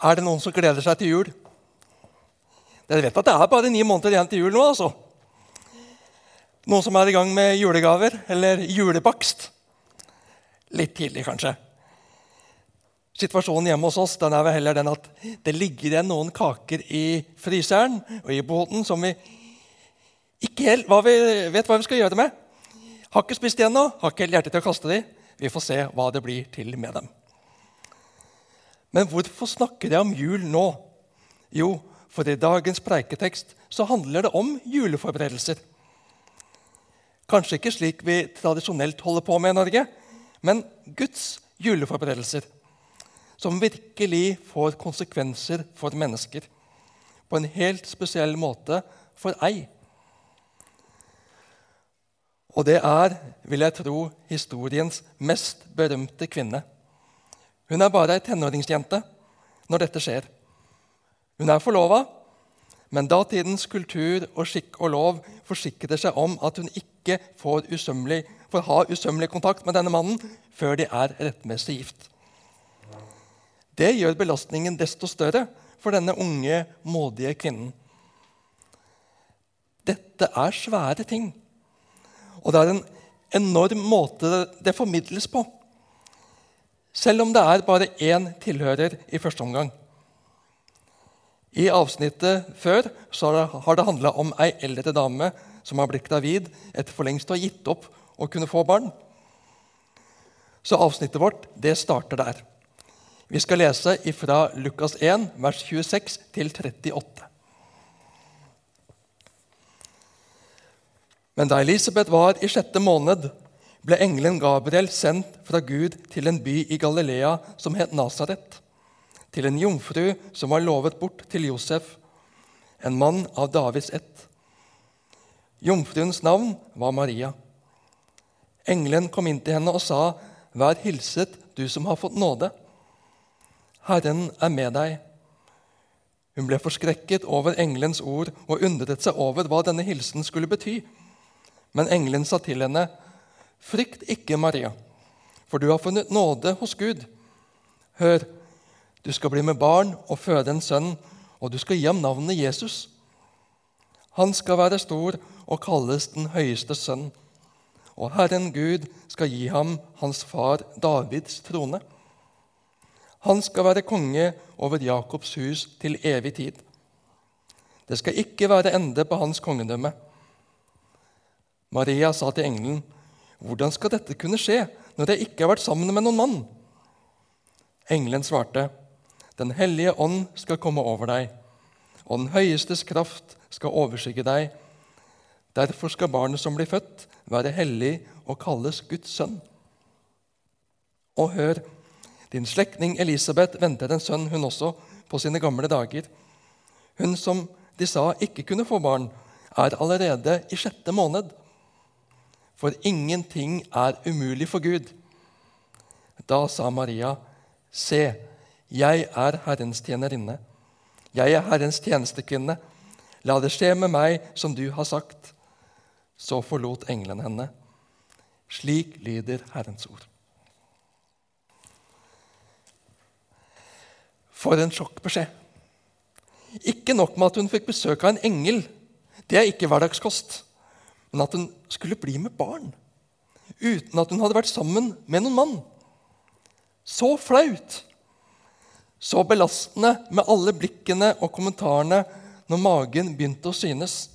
Er det noen som gleder seg til jul? Dere vet at det er bare ni måneder igjen til jul nå, altså. Noen som er i gang med julegaver eller julebakst? Litt tidlig, kanskje. Situasjonen hjemme hos oss den er vel heller den at det ligger igjen noen kaker i fryseren og i båten som vi ikke helt hva vi, vet hva vi skal gjøre med. Har ikke spist igjen nå, har ikke helt hjerte til å kaste dem. Vi får se hva det blir til med dem. Men hvorfor snakker jeg om jul nå? Jo, for i dagens preiketekst så handler det om juleforberedelser. Kanskje ikke slik vi tradisjonelt holder på med i Norge, men Guds juleforberedelser. Som virkelig får konsekvenser for mennesker. På en helt spesiell måte for ei. Og det er, vil jeg tro, historiens mest berømte kvinne. Hun er bare ei tenåringsjente når dette skjer. Hun er forlova, men datidens kultur og skikk og lov forsikrer seg om at hun ikke får, usømmelig, får ha usømmelig kontakt med denne mannen før de er rettmessig gift. Det gjør belastningen desto større for denne unge, modige kvinnen. Dette er svære ting, og det er en enorm måte det formidles på. Selv om det er bare én tilhører i første omgang. I avsnittet før har det handla om ei eldre dame som har blitt gravid etter for lengst å ha gitt opp å kunne få barn. Så avsnittet vårt det starter der. Vi skal lese fra Lukas 1, vers 26 til 38. Men da Elisabeth var i sjette måned, ble engelen Gabriel sendt fra Gud til en by i Galilea som het Nasaret, til en jomfru som var lovet bort til Josef, en mann av Davids ett. Jomfruens navn var Maria. Engelen kom inn til henne og sa, 'Vær hilset, du som har fått nåde. Herren er med deg.' Hun ble forskrekket over engelens ord og undret seg over hva denne hilsen skulle bety. Men engelen sa til henne, Frykt ikke, Maria, for du har funnet nåde hos Gud. Hør, du skal bli med barn og føde en sønn, og du skal gi ham navnet Jesus. Han skal være stor og kalles den høyeste sønn. Og Herren Gud skal gi ham hans far Davids trone. Han skal være konge over Jakobs hus til evig tid. Det skal ikke være ende på hans kongedømme. Maria sa til engelen, 'Hvordan skal dette kunne skje når jeg ikke har vært sammen med noen mann?' Engelen svarte, 'Den hellige ånd skal komme over deg, og den høyestes kraft skal overskygge deg.' Derfor skal barnet som blir født, være hellig og kalles Guds sønn. Og hør, din slektning Elisabeth venter en sønn, hun også, på sine gamle dager. Hun som de sa ikke kunne få barn, er allerede i sjette måned for ingenting er umulig for Gud. Da sa Maria, Se, jeg er Herrens tjenerinne. Jeg er Herrens tjenestekvinne. La det skje med meg som du har sagt. Så forlot engelen henne. Slik lyder Herrens ord. For en sjokkbeskjed. Ikke nok med at hun fikk besøk av en engel. Det er ikke hverdagskost men at hun skulle bli med barn. Uten at hun hadde vært sammen med noen mann. Så flaut! Så belastende med alle blikkene og kommentarene når magen begynte å synes.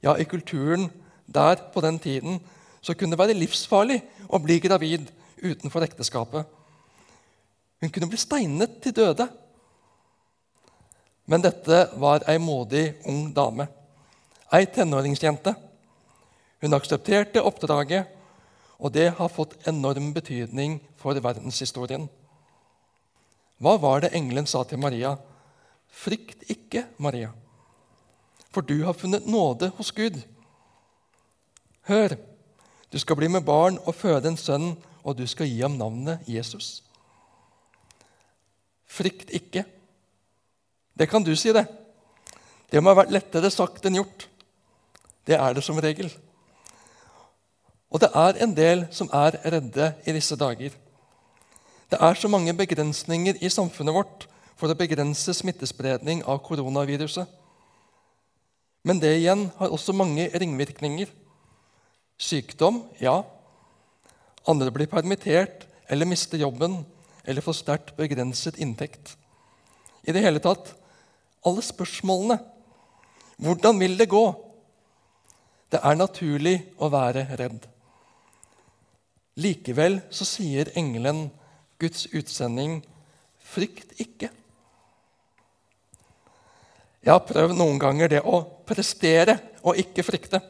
Ja, i kulturen der på den tiden så kunne det være livsfarlig å bli gravid utenfor ekteskapet. Hun kunne bli steinet til døde. Men dette var ei modig ung dame ei tenåringsjente. Hun aksepterte oppdraget, og det har fått enorm betydning for verdenshistorien. Hva var det engelen sa til Maria? Frykt ikke, Maria, for du har funnet nåde hos Gud. Hør, du skal bli med barn og føde en sønn, og du skal gi ham navnet Jesus. Frykt ikke. Det kan du si, det. Det må ha vært lettere sagt enn gjort. Det er det som regel. Og det er en del som er redde i disse dager. Det er så mange begrensninger i samfunnet vårt for å begrense smittespredning av koronaviruset. Men det igjen har også mange ringvirkninger. Sykdom, ja. Andre blir permittert eller mister jobben eller får sterkt begrenset inntekt. I det hele tatt alle spørsmålene. Hvordan vil det gå? Det er naturlig å være redd. Likevel så sier engelen, Guds utsending, 'Frykt ikke'. Jeg har prøvd noen ganger det å prestere og ikke frykte.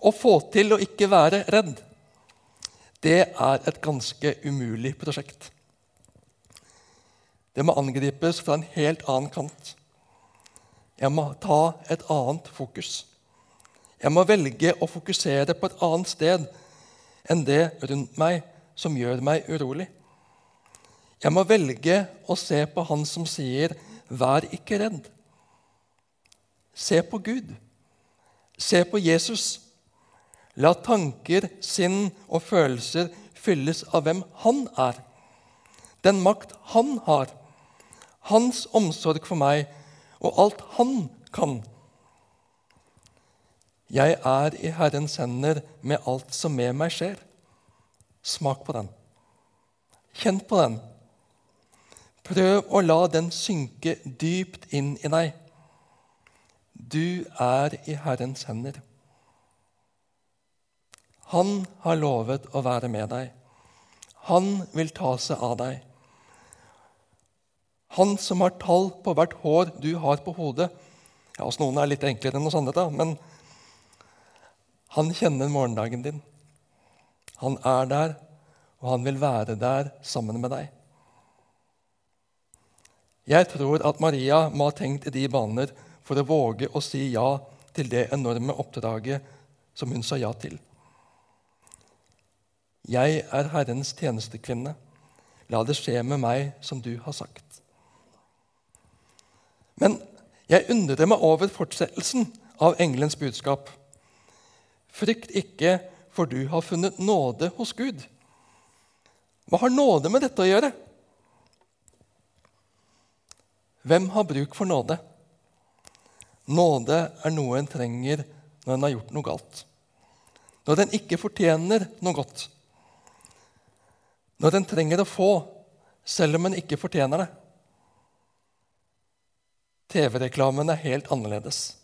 Å få til å ikke være redd. Det er et ganske umulig prosjekt. Det må angripes fra en helt annen kant. Jeg må ta et annet fokus. Jeg må velge å fokusere på et annet sted enn det rundt meg som gjør meg urolig. Jeg må velge å se på Han som sier, 'Vær ikke redd'. Se på Gud. Se på Jesus. La tanker, sinn og følelser fylles av hvem Han er. Den makt Han har. Hans omsorg for meg og alt Han kan. Jeg er i Herrens hender med alt som med meg skjer. Smak på den. Kjenn på den. Prøv å la den synke dypt inn i deg. Du er i Herrens hender. Han har lovet å være med deg. Han vil ta seg av deg. Han som har tall på hvert hår du har på hodet. Ja, Hos noen er det litt enklere enn hos andre, men han kjenner morgendagen din. Han er der, og han vil være der sammen med deg. Jeg tror at Maria må ha tenkt i de baner for å våge å si ja til det enorme oppdraget som hun sa ja til. Jeg er Herrens tjenestekvinne. La det skje med meg som du har sagt. Men jeg undrer meg over fortsettelsen av engelens budskap. Frykt ikke, for du har funnet nåde hos Gud. Hva har nåde med dette å gjøre? Hvem har bruk for nåde? Nåde er noe en trenger når en har gjort noe galt. Når en ikke fortjener noe godt. Når en trenger å få, selv om en ikke fortjener det. TV-reklamen er helt annerledes.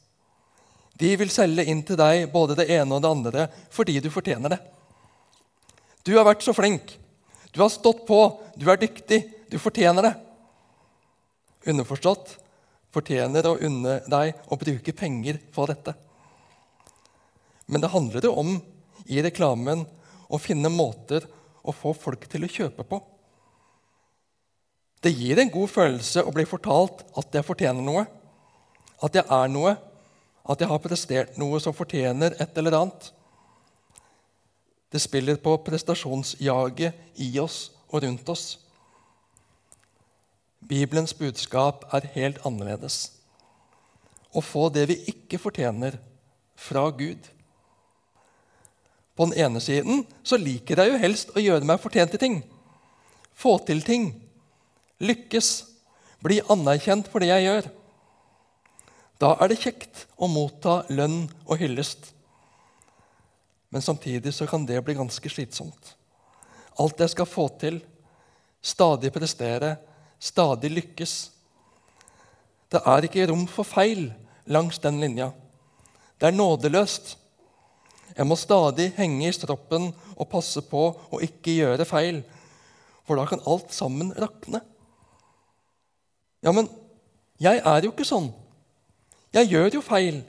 De vil selge inn til deg både det ene og det andre fordi du fortjener det. Du har vært så flink. Du har stått på. Du er dyktig. Du fortjener det. Underforstått fortjener å unne deg å bruke penger på dette. Men det handler jo om i reklamen å finne måter å få folk til å kjøpe på. Det gir en god følelse å bli fortalt at jeg fortjener noe, at jeg er noe, at jeg har prestert noe som fortjener et eller annet. Det spiller på prestasjonsjaget i oss og rundt oss. Bibelens budskap er helt annerledes. Å få det vi ikke fortjener, fra Gud. På den ene siden så liker jeg jo helst å gjøre meg fortjent til ting. Få til ting. Lykkes. Bli anerkjent for det jeg gjør. Da er det kjekt å motta lønn og hyllest. Men samtidig så kan det bli ganske slitsomt. Alt jeg skal få til, stadig prestere, stadig lykkes. Det er ikke rom for feil langs den linja. Det er nådeløst. Jeg må stadig henge i stroppen og passe på å ikke gjøre feil, for da kan alt sammen rakne. Ja, men jeg er jo ikke sånn. Jeg gjør jo feil.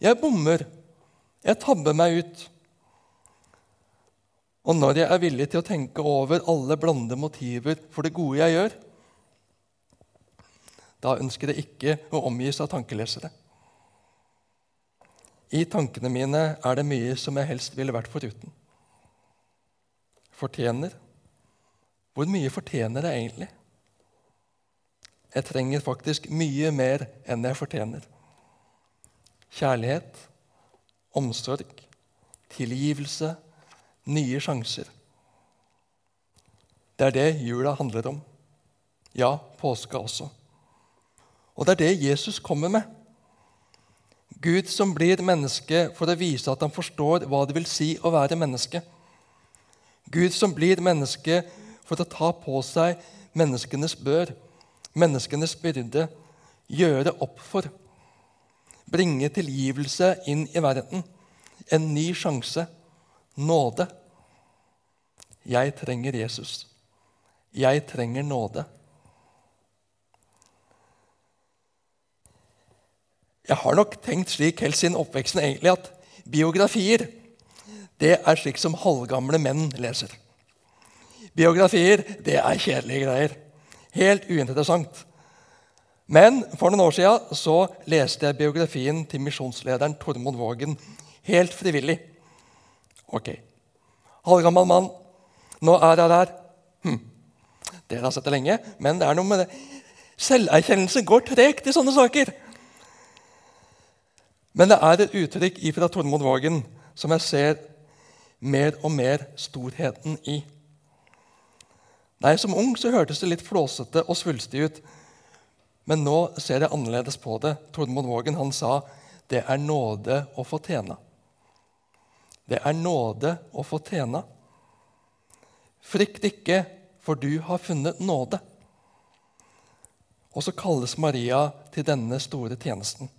Jeg bommer. Jeg tabber meg ut. Og når jeg er villig til å tenke over alle blande motiver for det gode jeg gjør, da ønsker jeg ikke å omgis av tankelesere. I tankene mine er det mye som jeg helst ville vært foruten. Fortjener? Hvor mye fortjener jeg egentlig? Jeg trenger faktisk mye mer enn jeg fortjener. Kjærlighet, omsorg, tilgivelse, nye sjanser. Det er det jula handler om. Ja, påske også. Og det er det Jesus kommer med. Gud som blir menneske for å vise at han forstår hva det vil si å være menneske. Gud som blir menneske for å ta på seg menneskenes bør, menneskenes byrde, gjøre opp for, bringe tilgivelse inn i verden, en ny sjanse, nåde. Jeg trenger Jesus. Jeg trenger nåde. Jeg har nok tenkt slik helt siden oppveksten egentlig at biografier det er slik som halvgamle menn leser. Biografier det er kjedelige greier. Helt uinteressant. Men for noen år siden så leste jeg biografien til misjonslederen Tormod Vågen helt frivillig. Ok. Halvgammel mann. Nå er jeg der. Hm. Dere har sett det lenge, men det er noe med det. Selverkjennelse går tregt i sånne saker. Men det er et uttrykk ifra Tormod Vågen som jeg ser mer og mer storheten i. Nei, Som ung så hørtes det litt flåsete og svulstig ut. Men nå ser jeg annerledes på det. Tormod Vågen han sa det er nåde å få tjene. Det er nåde å få tjene. Frykt ikke, for du har funnet nåde. Og så kalles Maria til denne store tjenesten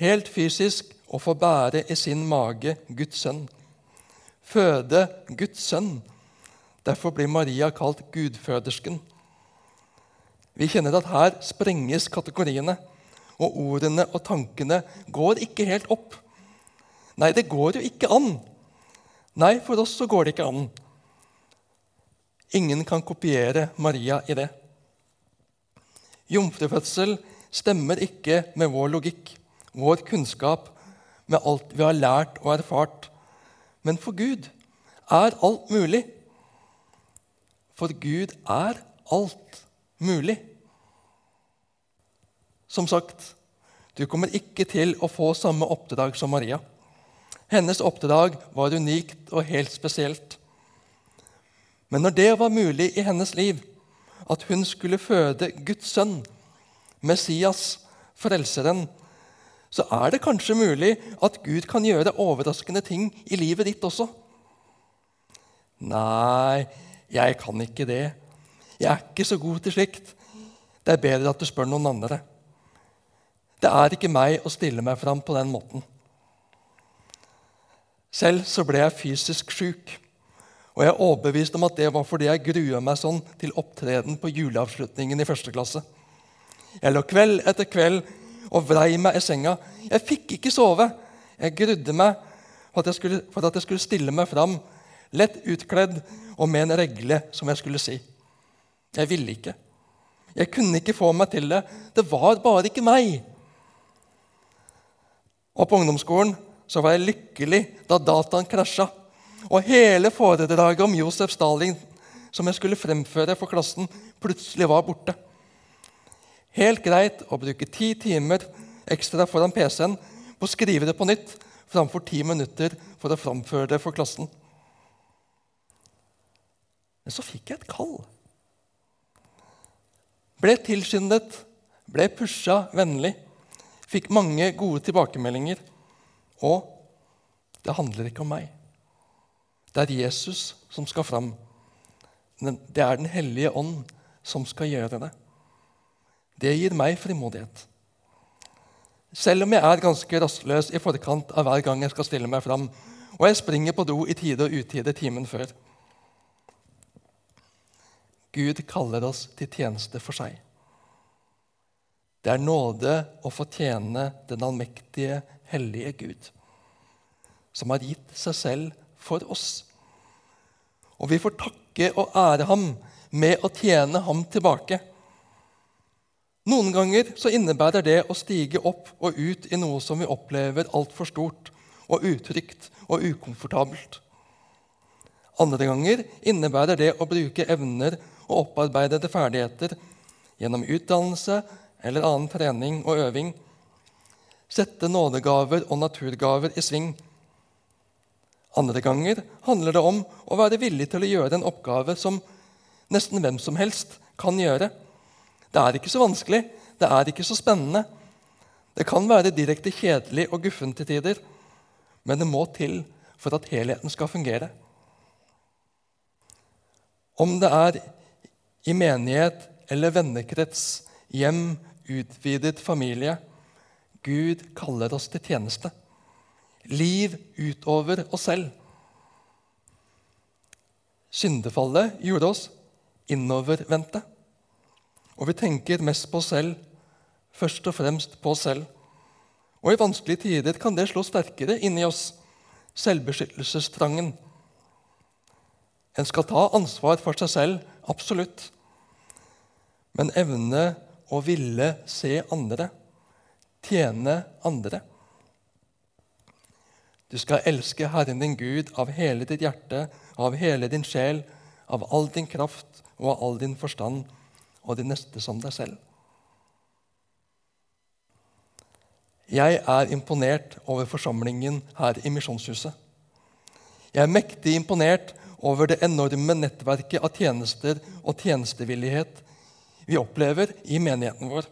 helt fysisk å få bære i sin mage Guds sønn. Føde Guds sønn. Derfor blir Maria kalt gudfødersken. Vi kjenner at her sprenges kategoriene, og ordene og tankene går ikke helt opp. Nei, det går jo ikke an. Nei, for oss så går det ikke an. Ingen kan kopiere Maria i det. Jomfrufødsel stemmer ikke med vår logikk vår kunnskap med alt vi har lært og erfart. Men for Gud er alt mulig. For Gud er alt mulig. Som sagt, du kommer ikke til å få samme oppdrag som Maria. Hennes oppdrag var unikt og helt spesielt. Men når det var mulig i hennes liv, at hun skulle føde Guds sønn, Messias, Frelseren, så er det kanskje mulig at Gud kan gjøre overraskende ting i livet ditt også. Nei, jeg kan ikke det. Jeg er ikke så god til slikt. Det er bedre at du spør noen andre. Det er ikke meg å stille meg fram på den måten. Selv så ble jeg fysisk sjuk, og jeg er overbevist om at det var fordi jeg grua meg sånn til opptreden på juleavslutningen i første klasse. Jeg lå kveld etter kveld og vrei meg i senga. Jeg fikk ikke sove. Jeg grudde meg for at jeg, skulle, at jeg skulle stille meg fram, lett utkledd og med en regle som jeg skulle si. Jeg ville ikke. Jeg kunne ikke få meg til det. Det var bare ikke meg. Og på ungdomsskolen så var jeg lykkelig da dataen krasja. Og hele foredraget om Josef Stalin som jeg skulle fremføre for klassen, plutselig var borte. Helt greit å bruke ti timer ekstra foran PC-en på å skrive det på nytt framfor ti minutter for å framføre det for klassen. Men så fikk jeg et kall. Ble tilskyndet, ble pusha vennlig, fikk mange gode tilbakemeldinger. Og det handler ikke om meg. Det er Jesus som skal fram. Det er Den hellige ånd som skal gjøre det. Det gir meg frimodighet. Selv om jeg er ganske rastløs i forkant av hver gang jeg skal stille meg fram, og jeg springer på do i tide og utide timen før. Gud kaller oss til tjeneste for seg. Det er nåde å få tjene den allmektige, hellige Gud, som har gitt seg selv for oss. Og vi får takke og ære ham med å tjene ham tilbake. Noen ganger så innebærer det å stige opp og ut i noe som vi opplever altfor stort og utrygt og ukomfortabelt. Andre ganger innebærer det å bruke evner og opparbeidede ferdigheter gjennom utdannelse eller annen trening og øving. Sette nådegaver og naturgaver i sving. Andre ganger handler det om å være villig til å gjøre en oppgave som nesten hvem som helst kan gjøre. Det er ikke så vanskelig, det er ikke så spennende. Det kan være direkte kjedelig og guffent til tider, men det må til for at helheten skal fungere. Om det er i menighet eller vennekrets, hjem, utvidet familie Gud kaller oss til tjeneste. Liv utover oss selv. Syndefallet gjorde oss innovervendte. Og vi tenker mest på oss selv, først og fremst på oss selv. Og i vanskelige tider kan det slå sterkere inni oss, selvbeskyttelsestrangen. En skal ta ansvar for seg selv, absolutt. Men evne å ville se andre, tjene andre. Du skal elske Herren din Gud av hele ditt hjerte, av hele din sjel, av all din kraft og av all din forstand og de neste som deg selv. Jeg er imponert over forsamlingen her i Misjonshuset. Jeg er mektig imponert over det enorme nettverket av tjenester og tjenestevillighet vi opplever i menigheten vår.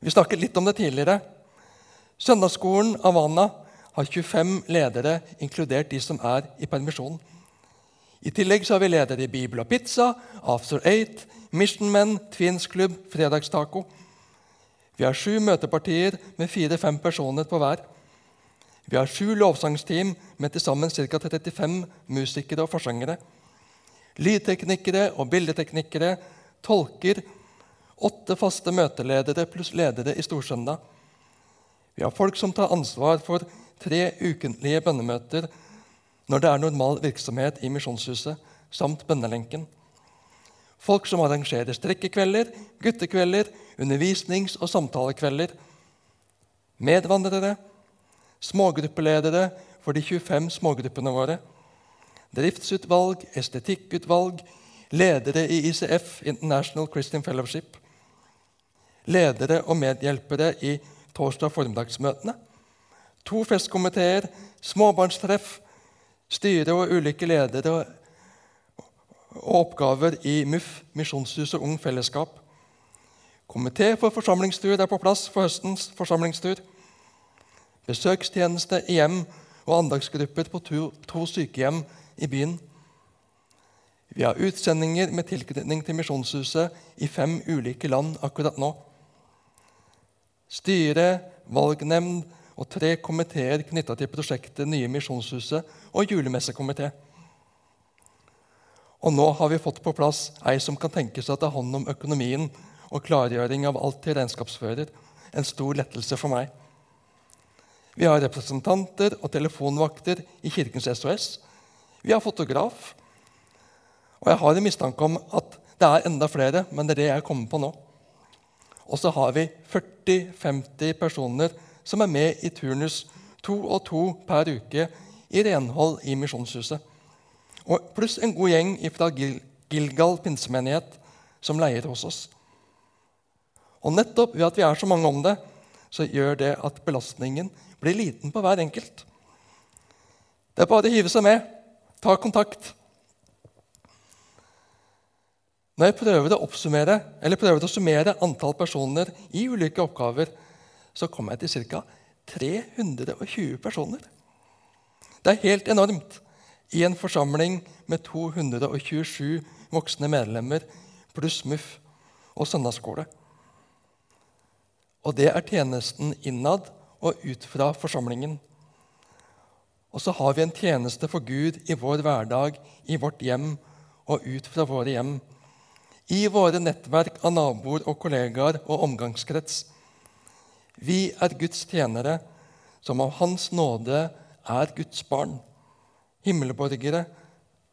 Vi snakket litt om det tidligere. Søndagsskolen Havana har 25 ledere, inkludert de som er i permisjon. I tillegg har vi ledere i Bibel og Pizza, After Eight, Mission Men, Twins Club, Fredagstaco. Vi har sju møtepartier med fire-fem personer på hver. Vi har sju lovsangsteam med til sammen ca. 35 musikere og forsangere. Lydteknikere og bildeteknikere, tolker, åtte faste møteledere pluss ledere i Storsøndag. Vi har folk som tar ansvar for tre ukentlige bønnemøter når det er normal virksomhet i Misjonshuset, samt bønnelenken. Folk som arrangerer strekkekvelder, guttekvelder, undervisnings- og samtalekvelder. Medvandrere, smågruppeledere for de 25 smågruppene våre. Driftsutvalg, estetikkutvalg, ledere i ICF, International Christian Fellowship. Ledere og medhjelpere i torsdag formiddagsmøtene. To festkomiteer, småbarnstreff, styre og ulike ledere og oppgaver i MUF, Misjonshuset Ung Fellesskap. Komité for forsamlingstur er på plass for høstens forsamlingstur. Besøkstjeneste i hjem og andagsgrupper på to, to sykehjem i byen. Vi har utsendinger med tilknytning til Misjonshuset i fem ulike land akkurat nå. Styre, valgnemnd og tre komiteer knytta til prosjektet Nye Misjonshuset og julemessekomité. Og nå har vi fått på plass ei som kan tenke seg å ta hånd om økonomien og klargjøring av alt til regnskapsfører. En stor lettelse for meg. Vi har representanter og telefonvakter i Kirkens SOS. Vi har fotograf. Og jeg har en mistanke om at det er enda flere, men det er det jeg kommer på nå. Og så har vi 40-50 personer som er med i turnus to og to per uke i renhold i Misjonshuset. Og Pluss en god gjeng fra Gilgal pinsemenighet som leier hos oss. Og nettopp ved at vi er så mange om det, så gjør det at belastningen blir liten på hver enkelt. Det er bare å hive seg med. Ta kontakt. Når jeg prøver å oppsummere, eller prøver å summere antall personer i ulike oppgaver, så kommer jeg til ca. 320 personer. Det er helt enormt i en forsamling med 227 voksne medlemmer pluss MUF og søndagsskole. Og det er tjenesten innad og ut fra forsamlingen. Og så har vi en tjeneste for Gud i vår hverdag, i vårt hjem og ut fra våre hjem. I våre nettverk av naboer og kollegaer og omgangskrets. Vi er Guds tjenere, som av Hans nåde er Guds barn. Himmelborgere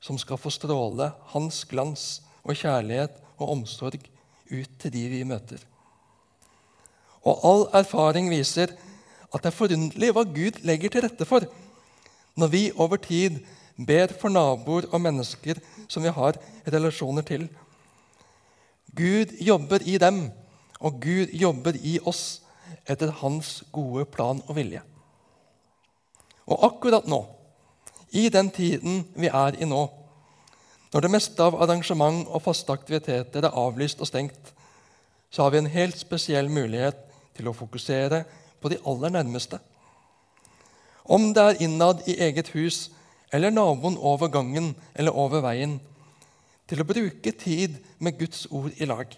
som skal få stråle Hans glans og kjærlighet og omsorg ut til de vi møter. Og all erfaring viser at det er forunderlig hva Gud legger til rette for når vi over tid ber for naboer og mennesker som vi har relasjoner til. Gud jobber i dem, og Gud jobber i oss etter hans gode plan og vilje. Og akkurat nå, i den tiden vi er i nå, Når det meste av arrangement og faste aktiviteter er avlyst og stengt, så har vi en helt spesiell mulighet til å fokusere på de aller nærmeste. Om det er innad i eget hus eller naboen over gangen eller over veien, til å bruke tid med Guds ord i lag.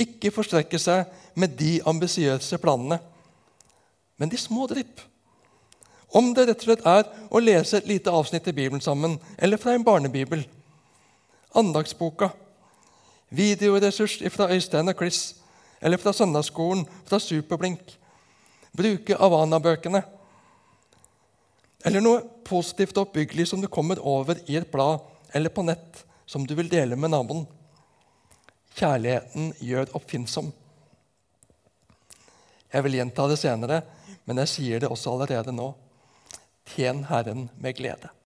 Ikke forstrekke seg med de ambisiøse planene, men de små drypp. Om det rett og slett er å lese et lite avsnitt i Bibelen sammen, eller fra en barnebibel, andagsboka, videoressurs fra Øystein og Chris, eller fra søndagsskolen, fra Superblink, bruke Avana-bøkene, eller noe positivt og oppbyggelig som du kommer over i et blad eller på nett, som du vil dele med naboen. Kjærligheten gjør oppfinnsom. Jeg vil gjenta det senere, men jeg sier det også allerede nå. Tjen Herren med glede.